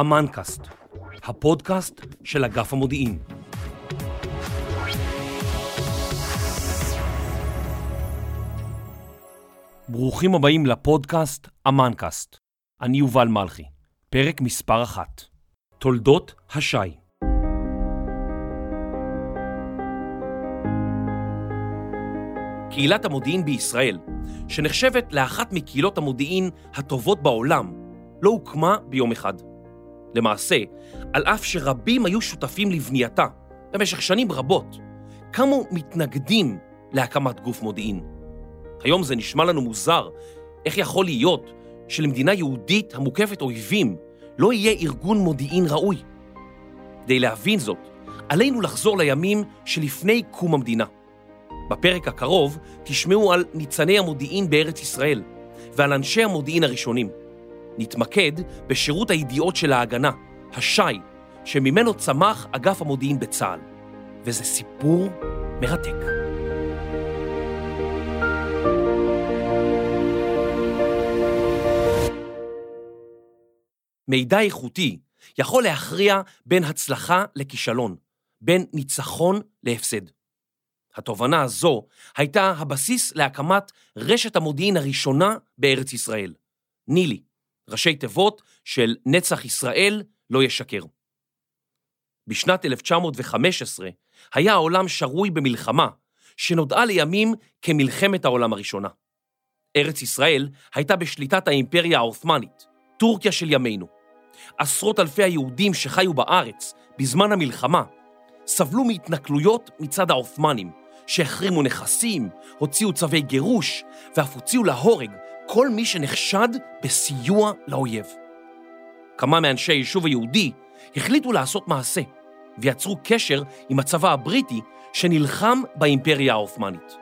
אמנקאסט, הפודקאסט של אגף המודיעין. ברוכים הבאים לפודקאסט אמנקאסט. אני יובל מלכי, פרק מספר אחת, תולדות השי. קהילת המודיעין בישראל, שנחשבת לאחת מקהילות המודיעין הטובות בעולם, לא הוקמה ביום אחד. למעשה, על אף שרבים היו שותפים לבנייתה במשך שנים רבות, קמו מתנגדים להקמת גוף מודיעין. היום זה נשמע לנו מוזר, איך יכול להיות שלמדינה יהודית המוקפת אויבים לא יהיה ארגון מודיעין ראוי? כדי להבין זאת, עלינו לחזור לימים שלפני קום המדינה. בפרק הקרוב תשמעו על ניצני המודיעין בארץ ישראל ועל אנשי המודיעין הראשונים. נתמקד בשירות הידיעות של ההגנה, הש"י, שממנו צמח אגף המודיעין בצה"ל. וזה סיפור מרתק. מידע איכותי יכול להכריע בין הצלחה לכישלון, בין ניצחון להפסד. התובנה הזו הייתה הבסיס להקמת רשת המודיעין הראשונה בארץ ישראל, נילי, ראשי תיבות של נצח ישראל לא ישקר. בשנת 1915 היה העולם שרוי במלחמה, שנודעה לימים כמלחמת העולם הראשונה. ארץ ישראל הייתה בשליטת האימפריה העות'מאנית, טורקיה של ימינו. עשרות אלפי היהודים שחיו בארץ בזמן המלחמה סבלו מהתנכלויות מצד העות'מאנים, שהחרימו נכסים, הוציאו צווי גירוש ואף הוציאו להורג כל מי שנחשד בסיוע לאויב. כמה מאנשי היישוב היהודי החליטו לעשות מעשה ויצרו קשר עם הצבא הבריטי שנלחם באימפריה העות'מאנית.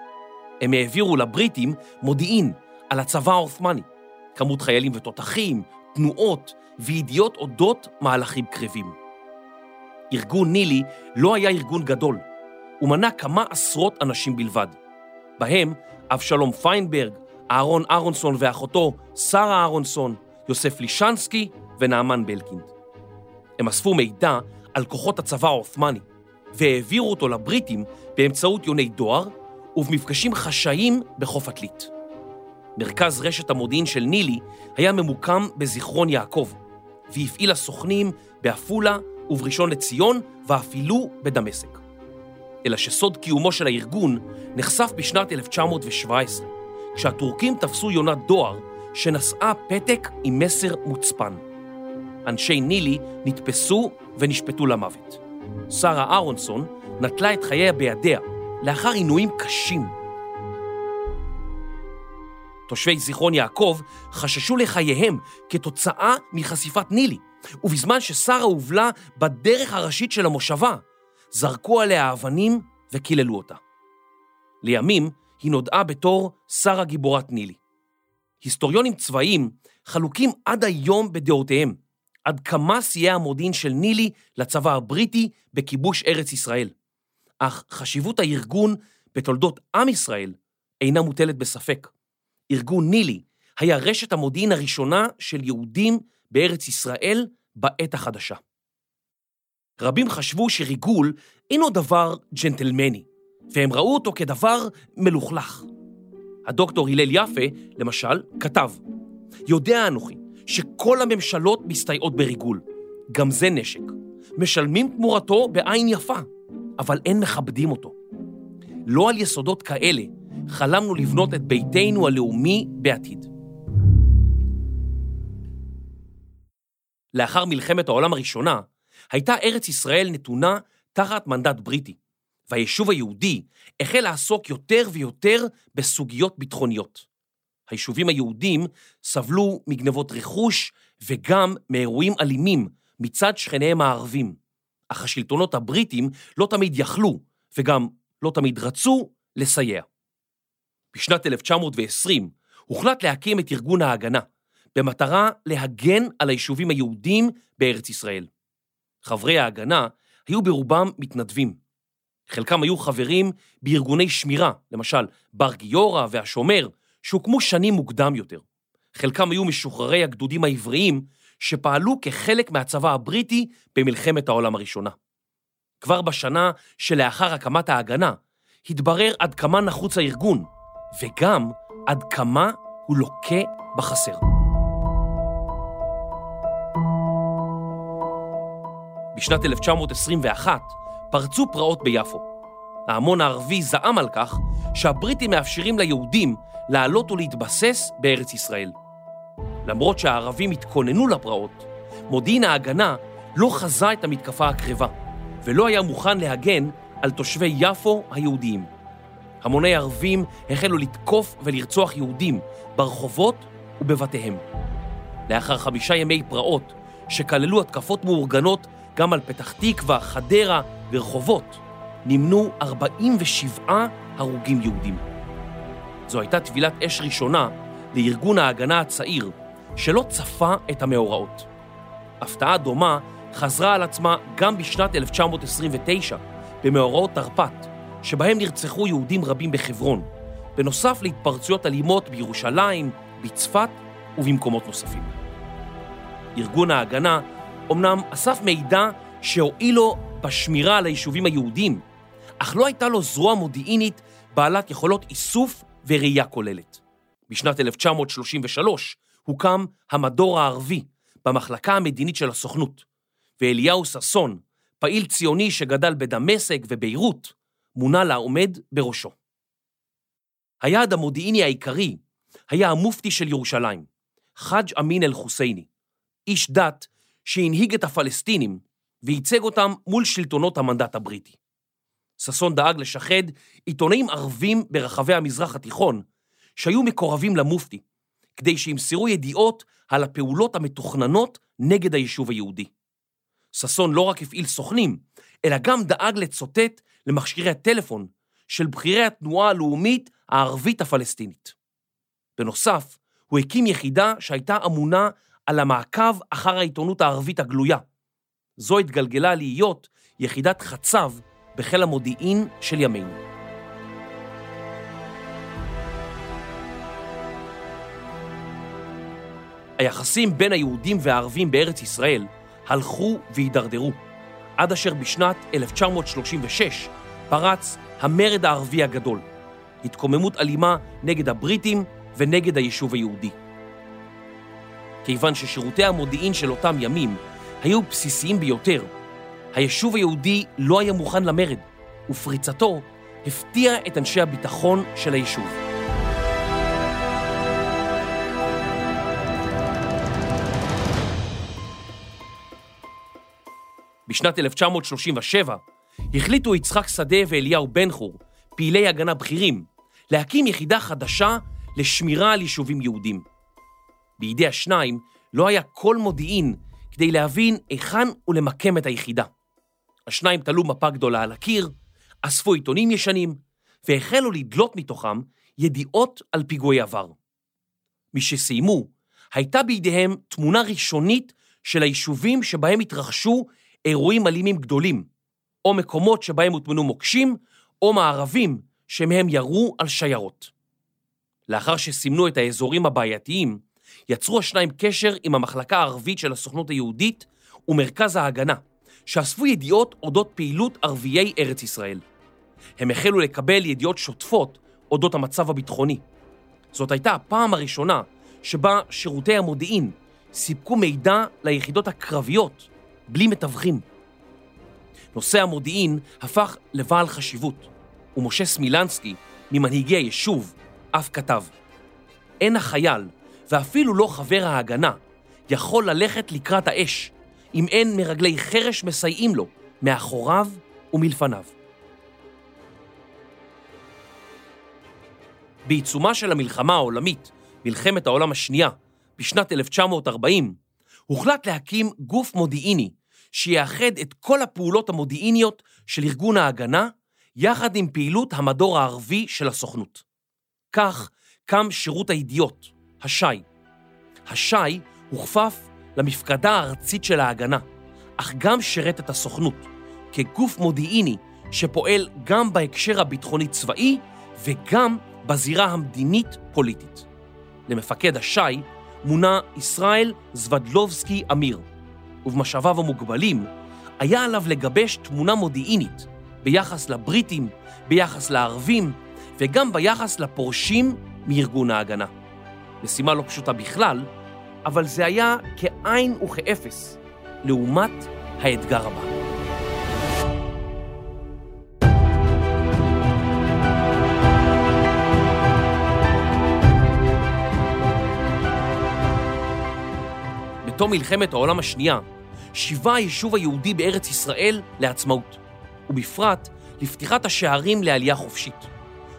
הם העבירו לבריטים מודיעין על הצבא העות'מאני, כמות חיילים ותותחים, תנועות וידיעות אודות מהלכים קרבים. ארגון נילי לא היה ארגון גדול, הוא מנה כמה עשרות אנשים בלבד. בהם אבשלום פיינברג, אהרון אהרונסון ואחותו שרה אהרונסון, יוסף לישנסקי ונעמן בלקינד. הם אספו מידע על כוחות הצבא העות'מאני והעבירו אותו לבריטים באמצעות יוני דואר ובמפגשים חשאיים בחוף עתלית. מרכז רשת המודיעין של נילי היה ממוקם בזיכרון יעקב, והפעילה סוכנים בעפולה ובראשון לציון ואפילו בדמשק. אלא שסוד קיומו של הארגון נחשף בשנת 1917, כשהטורקים תפסו יונת דואר שנשאה פתק עם מסר מוצפן. אנשי נילי נתפסו ונשפטו למוות. שרה אהרונסון נטלה את חייה בידיה לאחר עינויים קשים. תושבי זיכרון יעקב חששו לחייהם כתוצאה מחשיפת נילי, ובזמן ששרה הובלה בדרך הראשית של המושבה, זרקו עליה אבנים וקיללו אותה. לימים היא נודעה בתור שרה גיבורת נילי. היסטוריונים צבאיים חלוקים עד היום בדעותיהם, עד כמה סייע המודיעין של נילי לצבא הבריטי בכיבוש ארץ ישראל. אך חשיבות הארגון בתולדות עם ישראל אינה מוטלת בספק. ארגון נילי היה רשת המודיעין הראשונה של יהודים בארץ ישראל בעת החדשה. רבים חשבו שריגול אינו דבר ג'נטלמני, והם ראו אותו כדבר מלוכלך. הדוקטור הלל יפה, למשל, כתב, יודע אנוכי שכל הממשלות מסתייעות בריגול. גם זה נשק. משלמים תמורתו בעין יפה, אבל אין מכבדים אותו. לא על יסודות כאלה חלמנו לבנות את ביתנו הלאומי בעתיד. לאחר מלחמת העולם הראשונה, הייתה ארץ ישראל נתונה תחת מנדט בריטי, והיישוב היהודי החל לעסוק יותר ויותר בסוגיות ביטחוניות. היישובים היהודים סבלו מגנבות רכוש וגם מאירועים אלימים מצד שכניהם הערבים, אך השלטונות הבריטים לא תמיד יכלו, וגם לא תמיד רצו, לסייע. בשנת 1920 הוחלט להקים את ארגון ההגנה, במטרה להגן על היישובים היהודים בארץ ישראל. חברי ההגנה היו ברובם מתנדבים. חלקם היו חברים בארגוני שמירה, למשל בר גיורא והשומר, שהוקמו שנים מוקדם יותר. חלקם היו משוחררי הגדודים העבריים, שפעלו כחלק מהצבא הבריטי במלחמת העולם הראשונה. כבר בשנה שלאחר הקמת ההגנה, התברר עד כמה נחוץ הארגון, וגם עד כמה הוא לוקה בחסר. בשנת 1921 פרצו פרעות ביפו. ההמון הערבי זעם על כך שהבריטים מאפשרים ליהודים לעלות ולהתבסס בארץ ישראל. למרות שהערבים התכוננו לפרעות, מודיעין ההגנה לא חזה את המתקפה הקרבה, ולא היה מוכן להגן על תושבי יפו היהודיים. המוני ערבים החלו לתקוף ולרצוח יהודים ברחובות ובבתיהם. לאחר חמישה ימי פרעות, שכללו התקפות מאורגנות גם על פתח תקווה, חדרה ורחובות, נמנו 47 הרוגים יהודים. זו הייתה טבילת אש ראשונה לארגון ההגנה הצעיר, שלא צפה את המאורעות. הפתעה דומה חזרה על עצמה גם בשנת 1929, במאורעות תרפ"ט, שבהם נרצחו יהודים רבים בחברון, בנוסף להתפרצויות אלימות בירושלים, בצפת ובמקומות נוספים. ארגון ההגנה אמנם אסף מידע שהועיל לו בשמירה על היישובים היהודים, אך לא הייתה לו זרוע מודיעינית בעלת יכולות איסוף וראייה כוללת. בשנת 1933 הוקם המדור הערבי במחלקה המדינית של הסוכנות, ואליהו ששון, פעיל ציוני שגדל בדמשק וביירות, מונה לעומד בראשו. היעד המודיעיני העיקרי היה המופתי של ירושלים, חאג' אמין אל-חוסייני, איש דת שהנהיג את הפלסטינים וייצג אותם מול שלטונות המנדט הבריטי. ששון דאג לשחד עיתונאים ערבים ברחבי המזרח התיכון שהיו מקורבים למופתי, כדי שימסרו ידיעות על הפעולות המתוכננות נגד היישוב היהודי. ששון לא רק הפעיל סוכנים, אלא גם דאג לצוטט למכשירי הטלפון של בכירי התנועה הלאומית הערבית הפלסטינית. בנוסף, הוא הקים יחידה שהייתה אמונה על המעקב אחר העיתונות הערבית הגלויה. זו התגלגלה להיות יחידת חצב בחיל המודיעין של ימינו. היחסים בין היהודים והערבים בארץ ישראל הלכו והידרדרו, עד אשר בשנת 1936 פרץ המרד הערבי הגדול, התקוממות אלימה נגד הבריטים ונגד היישוב היהודי. כיוון ששירותי המודיעין של אותם ימים היו בסיסיים ביותר, היישוב היהודי לא היה מוכן למרד, ופריצתו הפתיע את אנשי הביטחון של היישוב. בשנת 1937 החליטו יצחק שדה ואליהו בן חור, פעילי הגנה בכירים, להקים יחידה חדשה לשמירה על יישובים יהודים. בידי השניים לא היה כל מודיעין כדי להבין היכן ולמקם את היחידה. השניים תלו מפה גדולה על הקיר, אספו עיתונים ישנים, והחלו לדלות מתוכם ידיעות על פיגועי עבר. משסיימו, הייתה בידיהם תמונה ראשונית של היישובים שבהם התרחשו אירועים אלימים גדולים, או מקומות שבהם הוטמנו מוקשים, או מערבים שמהם ירו על שיירות. לאחר שסימנו את האזורים הבעייתיים, יצרו השניים קשר עם המחלקה הערבית של הסוכנות היהודית ומרכז ההגנה, שאספו ידיעות אודות פעילות ערביי ארץ ישראל. הם החלו לקבל ידיעות שוטפות אודות המצב הביטחוני. זאת הייתה הפעם הראשונה שבה שירותי המודיעין סיפקו מידע ליחידות הקרביות בלי מתווכים. נושא המודיעין הפך לבעל חשיבות, ומשה סמילנסקי, ממנהיגי היישוב, אף כתב: אין החייל, ואפילו לא חבר ההגנה, יכול ללכת לקראת האש, אם אין מרגלי חרש מסייעים לו, מאחוריו ומלפניו. בעיצומה של המלחמה העולמית, מלחמת העולם השנייה, בשנת 1940, הוחלט להקים גוף מודיעיני שיאחד את כל הפעולות המודיעיניות של ארגון ההגנה, יחד עם פעילות המדור הערבי של הסוכנות. כך קם שירות הידיעות, הש"י. הש"י הוכפף למפקדה הארצית של ההגנה, אך גם שירת את הסוכנות כגוף מודיעיני שפועל גם בהקשר הביטחוני-צבאי וגם בזירה המדינית-פוליטית. למפקד הש"י מונה ישראל זבדלובסקי אמיר, ובמשאביו המוגבלים היה עליו לגבש תמונה מודיעינית ביחס לבריטים, ביחס לערבים וגם ביחס לפורשים מארגון ההגנה. משימה לא פשוטה בכלל, אבל זה היה כאין וכאפס לעומת האתגר הבא. בתום מלחמת העולם השנייה, שיבה היישוב היהודי בארץ ישראל לעצמאות, ובפרט לפתיחת השערים לעלייה חופשית.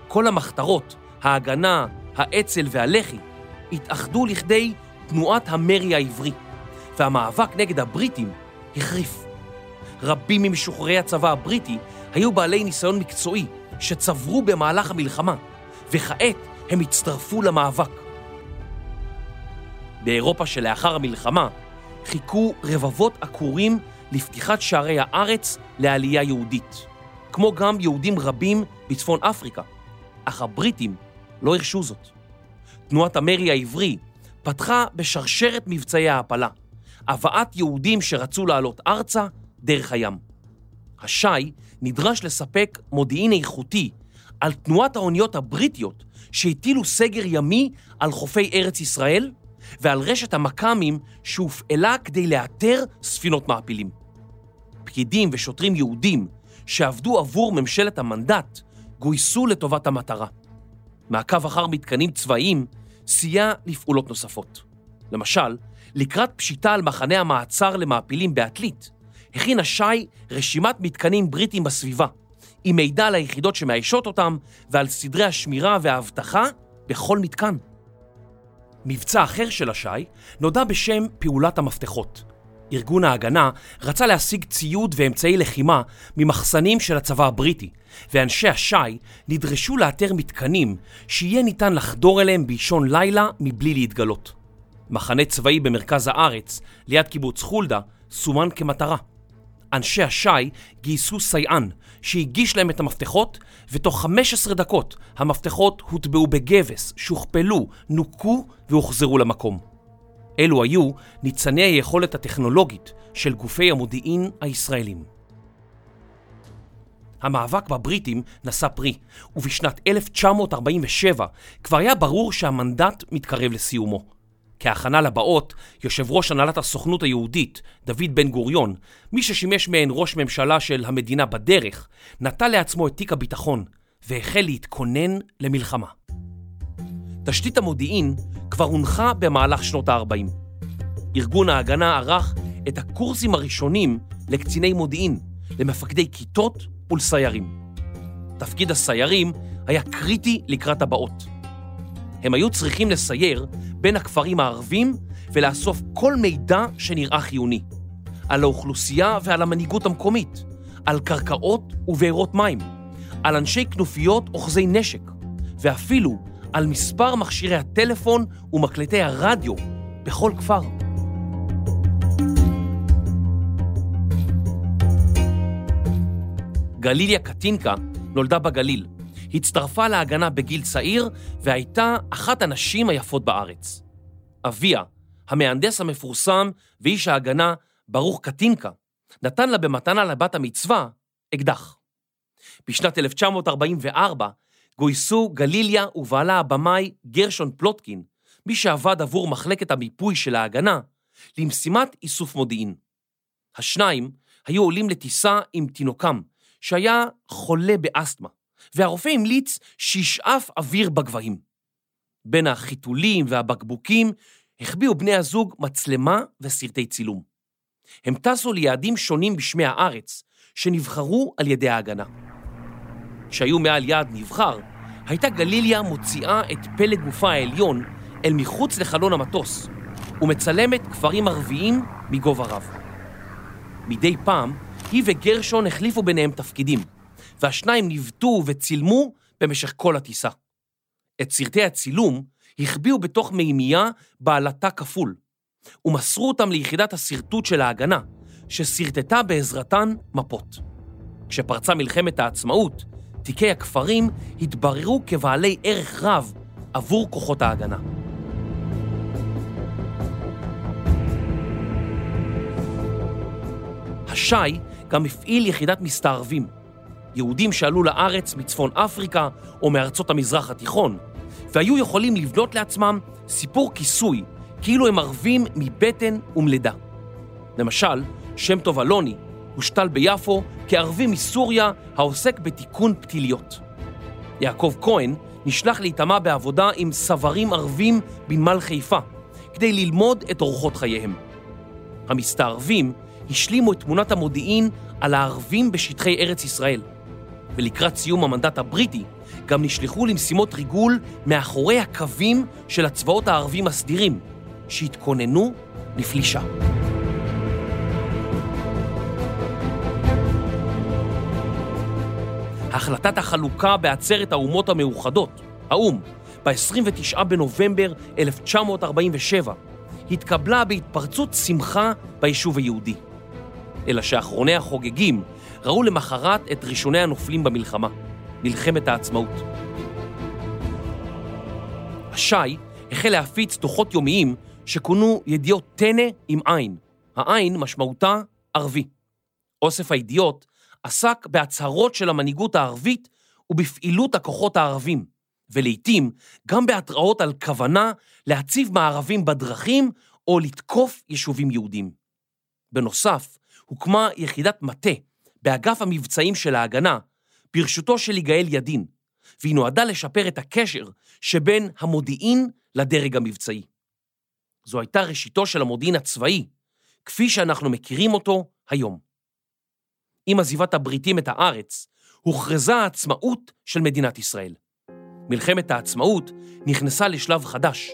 כל המחתרות, ההגנה, האצ"ל והלח"י, התאחדו לכדי תנועת המרי העברי, והמאבק נגד הבריטים החריף. רבים ממשוחררי הצבא הבריטי היו בעלי ניסיון מקצועי שצברו במהלך המלחמה, וכעת הם הצטרפו למאבק. באירופה שלאחר המלחמה חיכו רבבות עקורים לפתיחת שערי הארץ לעלייה יהודית, כמו גם יהודים רבים בצפון אפריקה, אך הבריטים לא הרשו זאת. תנועת המרי העברי פתחה בשרשרת מבצעי ההעפלה, הבאת יהודים שרצו לעלות ארצה דרך הים. השי נדרש לספק מודיעין איכותי על תנועת האוניות הבריטיות שהטילו סגר ימי על חופי ארץ ישראל ועל רשת המכ"מים שהופעלה כדי לאתר ספינות מעפילים. פקידים ושוטרים יהודים שעבדו עבור ממשלת המנדט גויסו לטובת המטרה. מעקב אחר מתקנים צבאיים סייע לפעולות נוספות. למשל, לקראת פשיטה על מחנה המעצר למעפילים בעתלית, הכין השי רשימת מתקנים בריטיים בסביבה, עם מידע על היחידות שמאיישות אותם ועל סדרי השמירה והאבטחה בכל מתקן. מבצע אחר של השי נודע בשם פעולת המפתחות. ארגון ההגנה רצה להשיג ציוד ואמצעי לחימה ממחסנים של הצבא הבריטי, ואנשי השי נדרשו לאתר מתקנים שיהיה ניתן לחדור אליהם באישון לילה מבלי להתגלות. מחנה צבאי במרכז הארץ, ליד קיבוץ חולדה, סומן כמטרה. אנשי השי גייסו סייען שהגיש להם את המפתחות, ותוך 15 דקות המפתחות הוטבעו בגבס, שוכפלו, נוקו והוחזרו למקום. אלו היו ניצני היכולת הטכנולוגית של גופי המודיעין הישראלים. המאבק בבריטים נשא פרי, ובשנת 1947 כבר היה ברור שהמנדט מתקרב לסיומו. כהכנה לבאות, יושב ראש הנהלת הסוכנות היהודית, דוד בן גוריון, מי ששימש מעין ראש ממשלה של המדינה בדרך, נטל לעצמו את תיק הביטחון והחל להתכונן למלחמה. תשתית המודיעין כבר הונחה במהלך שנות ה-40. ארגון ההגנה ערך את הקורסים הראשונים לקציני מודיעין, למפקדי כיתות ולסיירים. תפקיד הסיירים היה קריטי לקראת הבאות. הם היו צריכים לסייר בין הכפרים הערבים ולאסוף כל מידע שנראה חיוני. על האוכלוסייה ועל המנהיגות המקומית, על קרקעות ובארות מים, על אנשי כנופיות אוחזי נשק, ואפילו על מספר מכשירי הטלפון ומקלטי הרדיו בכל כפר. גליליה קטינקה נולדה בגליל. הצטרפה להגנה בגיל צעיר והייתה אחת הנשים היפות בארץ. אביה, המהנדס המפורסם ואיש ההגנה ברוך קטינקה, נתן לה במתנה לבת המצווה אקדח. בשנת 1944 גויסו גליליה ובעלה הבמאי גרשון פלוטקין, מי שעבד עבור מחלקת המיפוי של ההגנה, למשימת איסוף מודיעין. השניים היו עולים לטיסה עם תינוקם, שהיה חולה באסתמה, והרופא המליץ שישאף אוויר בגבהים. בין החיתולים והבקבוקים החביאו בני הזוג מצלמה וסרטי צילום. הם טסו ליעדים שונים בשמי הארץ, שנבחרו על ידי ההגנה. כשהיו מעל יעד נבחר, הייתה גליליה מוציאה את פלג גופה העליון אל מחוץ לחלון המטוס, ומצלמת כפרים ערביים מגובה רב. מדי פעם, היא וגרשון החליפו ביניהם תפקידים, והשניים ניווטו וצילמו במשך כל הטיסה. את סרטי הצילום החביאו בתוך מימייה בעלת תא כפול, ומסרו אותם ליחידת השרטוט של ההגנה, ששרטטה בעזרתן מפות. כשפרצה מלחמת העצמאות, תיקי הכפרים התבררו כבעלי ערך רב עבור כוחות ההגנה. השי גם הפעיל יחידת מסתערבים, יהודים שעלו לארץ מצפון אפריקה או מארצות המזרח התיכון, והיו יכולים לבנות לעצמם סיפור כיסוי, כאילו הם ערבים מבטן ומלידה. למשל, שם טוב אלוני, הושתל ביפו כערבי מסוריה העוסק בתיקון פתיליות. יעקב כהן נשלח להיטמע בעבודה עם סברים ערבים בנמל חיפה, כדי ללמוד את אורחות חייהם. המסתערבים השלימו את תמונת המודיעין על הערבים בשטחי ארץ ישראל, ולקראת סיום המנדט הבריטי גם נשלחו למשימות ריגול מאחורי הקווים של הצבאות הערבים הסדירים, שהתכוננו לפלישה. החלטת החלוקה בעצרת האומות המאוחדות, האו"ם, ב-29 בנובמבר 1947, התקבלה בהתפרצות שמחה ביישוב היהודי. אלא שאחרוני החוגגים ראו למחרת את ראשוני הנופלים במלחמה, מלחמת העצמאות. השי החל להפיץ דוחות יומיים שכונו ידיעות טנא עם עין. העין משמעותה ערבי. אוסף הידיעות עסק בהצהרות של המנהיגות הערבית ובפעילות הכוחות הערבים, ולעיתים גם בהתראות על כוונה להציב מערבים בדרכים או לתקוף יישובים יהודים. בנוסף, הוקמה יחידת מטה באגף המבצעים של ההגנה, ברשותו של יגאל ידין, והיא נועדה לשפר את הקשר שבין המודיעין לדרג המבצעי. זו הייתה ראשיתו של המודיעין הצבאי, כפי שאנחנו מכירים אותו היום. עם עזיבת הבריטים את הארץ, הוכרזה העצמאות של מדינת ישראל. מלחמת העצמאות נכנסה לשלב חדש,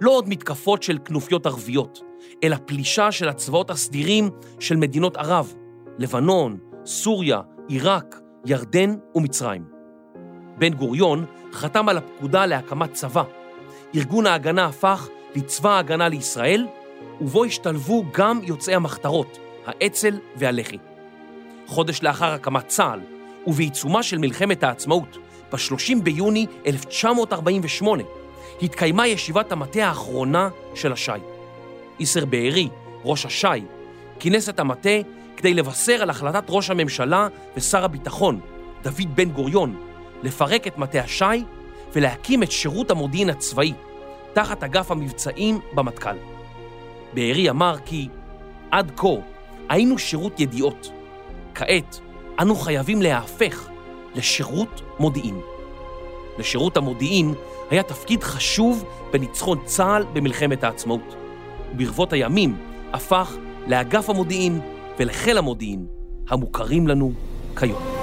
לא עוד מתקפות של כנופיות ערביות, אלא פלישה של הצבאות הסדירים של מדינות ערב, לבנון, סוריה, עיראק, ירדן ומצרים. בן גוריון חתם על הפקודה להקמת צבא. ארגון ההגנה הפך לצבא ההגנה לישראל, ובו השתלבו גם יוצאי המחתרות, האצ"ל והלח"י. חודש לאחר הקמת צה"ל, ובעיצומה של מלחמת העצמאות, ב-30 ביוני 1948, התקיימה ישיבת המטה האחרונה של הש"י. איסר בארי, ראש הש"י, כינס את המטה כדי לבשר על החלטת ראש הממשלה ושר הביטחון, דוד בן גוריון, לפרק את מטה הש"י ולהקים את שירות המודיעין הצבאי, תחת אגף המבצעים במטכ"ל. בארי אמר כי עד כה היינו שירות ידיעות. כעת אנו חייבים להיהפך לשירות מודיעין. לשירות המודיעין היה תפקיד חשוב בניצחון צה"ל במלחמת העצמאות. ברבות הימים הפך לאגף המודיעין ולחיל המודיעין המוכרים לנו כיום.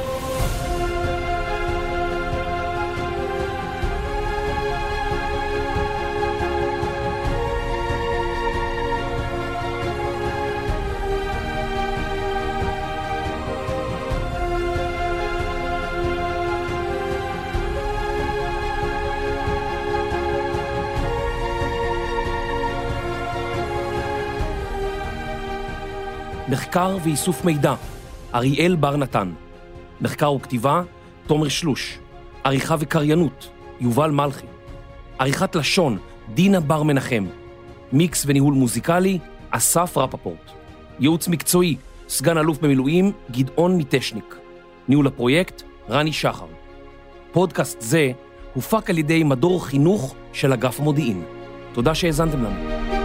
מחקר ואיסוף מידע, אריאל בר נתן. מחקר וכתיבה, תומר שלוש. עריכה וקריינות, יובל מלכי. עריכת לשון, דינה בר מנחם. מיקס וניהול מוזיקלי, אסף רפפורט. ייעוץ מקצועי, סגן אלוף במילואים, גדעון מיטשניק. ניהול הפרויקט, רני שחר. פודקאסט זה הופק על ידי מדור חינוך של אגף המודיעין. תודה שהאזנתם לנו.